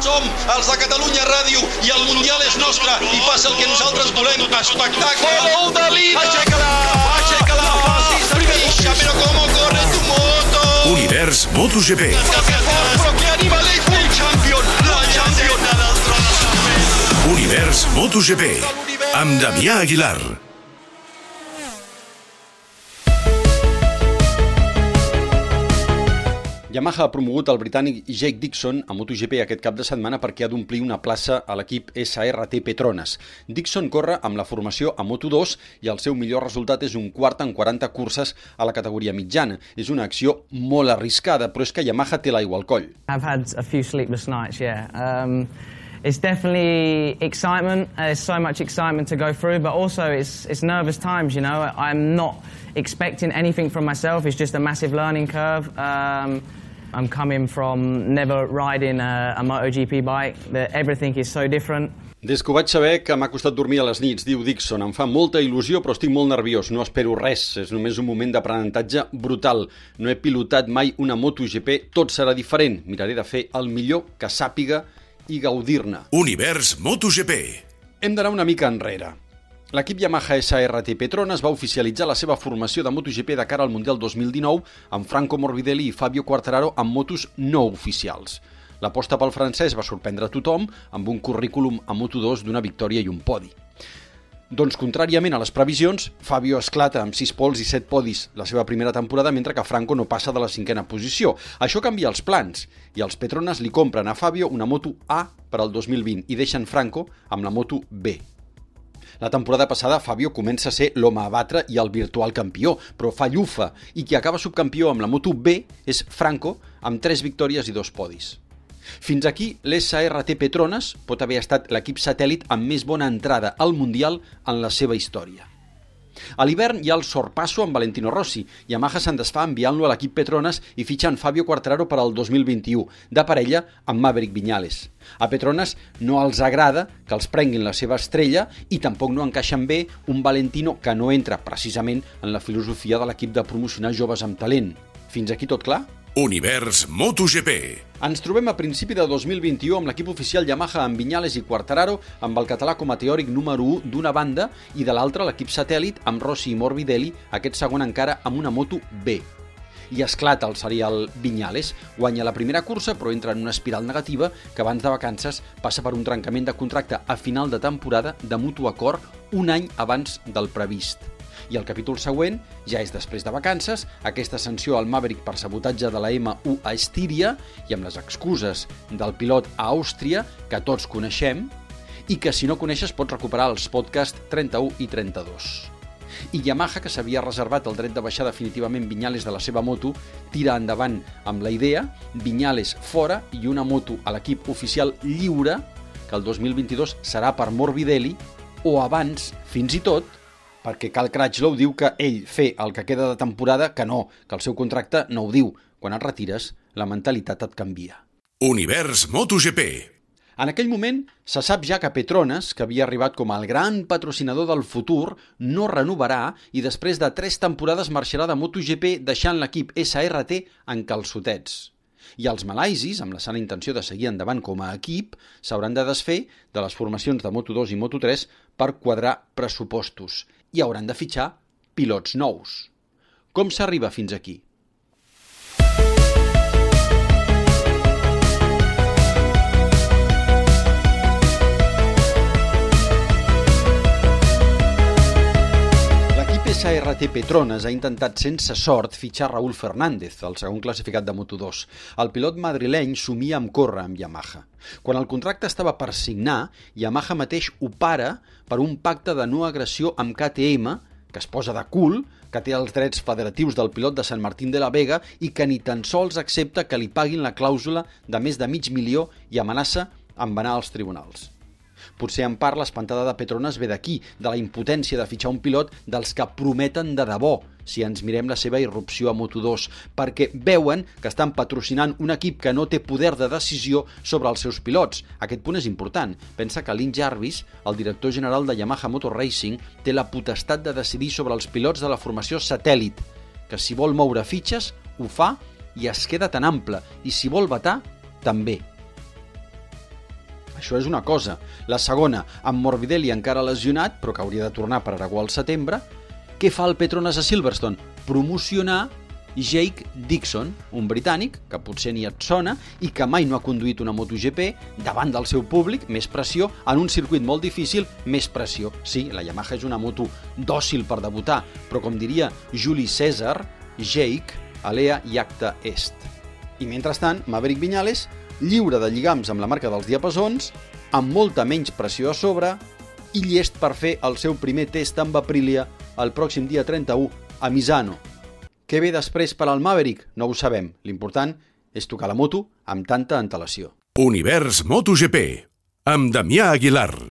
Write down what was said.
Som els de Catalunya Ràdio i el Mundial és nostre i passa el que nosaltres volem. Espectacle! Gol de Lina! Aixeca-la! Aixeca-la! Deixa, però com corre tu moto! Univers MotoGP. Però que animal és! El champion! La champion! Univers MotoGP. Amb Damià Aguilar. Yamaha ha promogut el britànic Jake Dixon a MotoGP aquest cap de setmana perquè ha d'omplir una plaça a l'equip SRT Petronas. Dixon corre amb la formació a Moto2 i el seu millor resultat és un quart en 40 curses a la categoria mitjana. És una acció molt arriscada, però és que Yamaha té l'aigua al coll. I've had a few sleepless nights, yeah. Um, it's definitely excitement. There's so much excitement to go through, but also it's, it's nervous times, you know. I'm not expecting anything from myself. It's just a massive learning curve. Um, I'm coming from never riding a, a MotoGP bike. That everything is so different. Des que ho vaig saber que m'ha costat dormir a les nits, diu Dixon, em fa molta il·lusió però estic molt nerviós, no espero res, és només un moment d'aprenentatge brutal. No he pilotat mai una MotoGP, tot serà diferent, miraré de fer el millor que sàpiga i gaudir-ne. Univers MotoGP. Hem d'anar una mica enrere. L'equip Yamaha SRT Petronas va oficialitzar la seva formació de MotoGP de cara al Mundial 2019 amb Franco Morbidelli i Fabio Quartararo amb motos no oficials. L'aposta pel francès va sorprendre a tothom amb un currículum a Moto2 d'una victòria i un podi. Doncs, contràriament a les previsions, Fabio esclata amb 6 pols i 7 podis la seva primera temporada, mentre que Franco no passa de la cinquena posició. Això canvia els plans, i els Petronas li compren a Fabio una moto A per al 2020 i deixen Franco amb la moto B. La temporada passada Fabio comença a ser l'home a batre i el virtual campió, però fa llufa, i qui acaba subcampió amb la moto B és Franco, amb 3 victòries i 2 podis. Fins aquí, l'SRT Petronas pot haver estat l'equip satèl·lit amb més bona entrada al Mundial en la seva història. A l'hivern hi ha el sorpasso amb Valentino Rossi. Yamaha se'n desfà enviant-lo a l'equip Petronas i fitxant Fabio Quartararo per al 2021, de parella amb Maverick Viñales. A Petronas no els agrada que els prenguin la seva estrella i tampoc no encaixen bé un Valentino que no entra precisament en la filosofia de l'equip de promocionar joves amb talent. Fins aquí tot clar? Univers MotoGP. Ens trobem a principi de 2021 amb l'equip oficial Yamaha amb Vinyales i Quartararo, amb el català com a teòric número 1 d'una banda i de l'altra l'equip satèl·lit amb Rossi i Morbidelli, aquest segon encara amb una moto B. I esclata el serial Vinyales, guanya la primera cursa però entra en una espiral negativa que abans de vacances passa per un trencament de contracte a final de temporada de mutu acord un any abans del previst i el capítol següent ja és després de vacances, aquesta sanció al Maverick per sabotatge de la M1 a Estíria i amb les excuses del pilot a Àustria, que tots coneixem, i que si no coneixes pots recuperar els podcasts 31 i 32. I Yamaha, que s'havia reservat el dret de baixar definitivament Vinyales de la seva moto, tira endavant amb la idea, Vinyales fora i una moto a l'equip oficial lliure, que el 2022 serà per Morbidelli, o abans, fins i tot, perquè Cal Cratchlow diu que ell fer el que queda de temporada, que no, que el seu contracte no ho diu. Quan et retires, la mentalitat et canvia. Univers MotoGP. En aquell moment, se sap ja que Petronas, que havia arribat com el gran patrocinador del futur, no renovarà i després de tres temporades marxarà de MotoGP deixant l'equip SRT en calçotets. I els malaisis, amb la sana intenció de seguir endavant com a equip, s'hauran de desfer de les formacions de Moto2 i Moto3 per quadrar pressupostos i hauran de fitxar pilots nous. Com s'arriba fins aquí? SRT Petronas ha intentat sense sort fitxar Raúl Fernández, el segon classificat de Moto2. El pilot madrileny somia amb córrer amb Yamaha. Quan el contracte estava per signar, Yamaha mateix ho para per un pacte de no agressió amb KTM, que es posa de cul, que té els drets federatius del pilot de Sant Martín de la Vega i que ni tan sols accepta que li paguin la clàusula de més de mig milió i amenaça amb anar als tribunals. Potser en part l'espantada de Petronas ve d'aquí, de la impotència de fitxar un pilot dels que prometen de debò, si ens mirem la seva irrupció a Moto2, perquè veuen que estan patrocinant un equip que no té poder de decisió sobre els seus pilots. Aquest punt és important. Pensa que Lynn Jarvis, el director general de Yamaha Motor Racing, té la potestat de decidir sobre els pilots de la formació satèl·lit, que si vol moure fitxes, ho fa i es queda tan ample, i si vol vetar, també. Això és una cosa. La segona, amb Morbidelli encara lesionat, però que hauria de tornar per Aragó al setembre, què fa el Petronas a Silverstone? Promocionar Jake Dixon, un britànic que potser ni et sona i que mai no ha conduït una MotoGP davant del seu públic, més pressió, en un circuit molt difícil, més pressió. Sí, la Yamaha és una moto dòcil per debutar, però com diria Juli César, Jake, alea iacta est. I mentrestant, Maverick Viñales, lliure de lligams amb la marca dels diapasons, amb molta menys pressió a sobre i llest per fer el seu primer test amb Aprilia el pròxim dia 31 a Misano, què ve després per al Maverick? No ho sabem. L'important és tocar la moto amb tanta antelació. Univers MotoGP, amb Damià Aguilar.